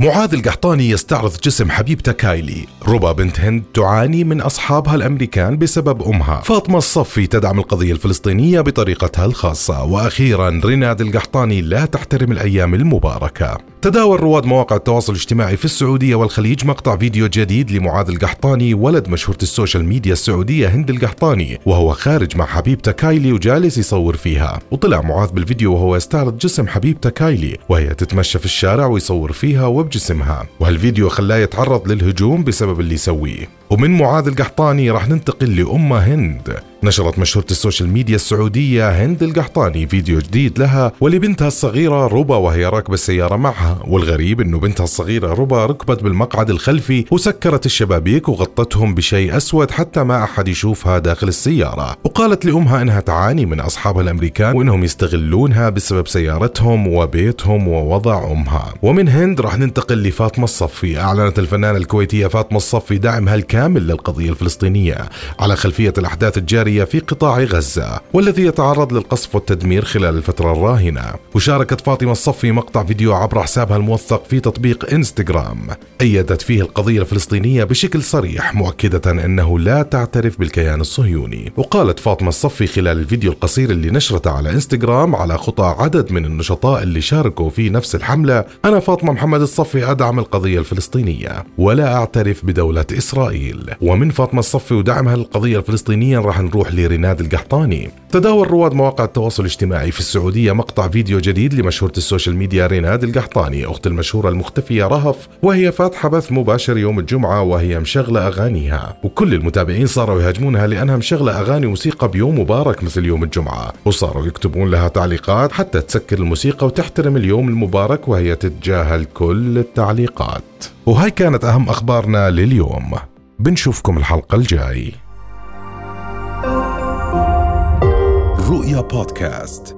معاذ القحطاني يستعرض جسم حبيبته كايلي. ربا بنت هند تعاني من أصحابها الأمريكان بسبب أمها. فاطمة الصفي تدعم القضية الفلسطينية بطريقتها الخاصة. وأخيرا ريناد القحطاني لا تحترم الأيام المباركة. تداول رواد مواقع التواصل الاجتماعي في السعودية والخليج مقطع فيديو جديد لمعاذ القحطاني ولد مشهورة السوشيال ميديا السعودية هند القحطاني وهو خارج مع حبيبته كايلي وجالس يصور فيها. وطلع معاذ بالفيديو وهو يستعرض جسم حبيبته كايلي وهي تتمشى في الشارع ويصور فيها وبجسمها وهالفيديو خلاه يتعرض للهجوم بسبب اللي يسويه. ومن معاذ القحطاني راح ننتقل لأمة هند. نشرت مشهورة السوشيال ميديا السعودية هند القحطاني فيديو جديد لها ولبنتها الصغيرة ربا وهي راكبة السيارة معها. والغريب إنه بنتها الصغيرة ربا ركبت بالمقعد الخلفي وسكرت الشبابيك وغطتهم بشيء أسود حتى ما أحد يشوفها داخل السيارة. وقالت لأمها إنها تعاني من أصحابها الأمريكان وإنهم يستغلونها بسبب سيارتهم وبيتهم ووضع أمها. ومن هند راح ننتقل لفاطمة الصفي. أعلنت الفنانة الكويتية فاطمة الصفي دعمها الكامل للقضية الفلسطينية. على خلفية الأحداث الجارية الجارية في قطاع غزة والذي يتعرض للقصف والتدمير خلال الفترة الراهنة. وشاركت فاطمة الصفي مقطع فيديو عبر حسابها الموثق في تطبيق إنستغرام. أيدت فيه القضية الفلسطينية بشكل صريح مؤكدة أنه لا تعترف بالكيان الصهيوني. وقالت فاطمة الصفي خلال الفيديو القصير اللي نشرته على إنستغرام على خطى عدد من النشطاء اللي شاركوا في نفس الحملة أنا فاطمة محمد الصفي أدعم القضية الفلسطينية. ولا أعترف بدولة إسرائيل. ومن فاطمة الصفي ودعمها للقضية الفلسطينية راح نروح نروح لريناد القحطاني. تداول رواد مواقع التواصل الاجتماعي في السعودية مقطع فيديو جديد لمشهورة السوشيال ميديا ريناد القحطاني أخت المشهورة المختفية رهف وهي فاتحة بث مباشر يوم الجمعة وهي مشغلة أغانيها. وكل المتابعين صاروا يهاجمونها لأنها مشغلة أغاني موسيقى بيوم مبارك مثل يوم الجمعة. وصاروا يكتبون لها تعليقات حتى تسكر الموسيقى وتحترم اليوم المبارك وهي تتجاهل كل التعليقات. وهاي كانت أهم أخبارنا لليوم. بنشوفكم الحلقة الجاي. رؤيا بودكاست.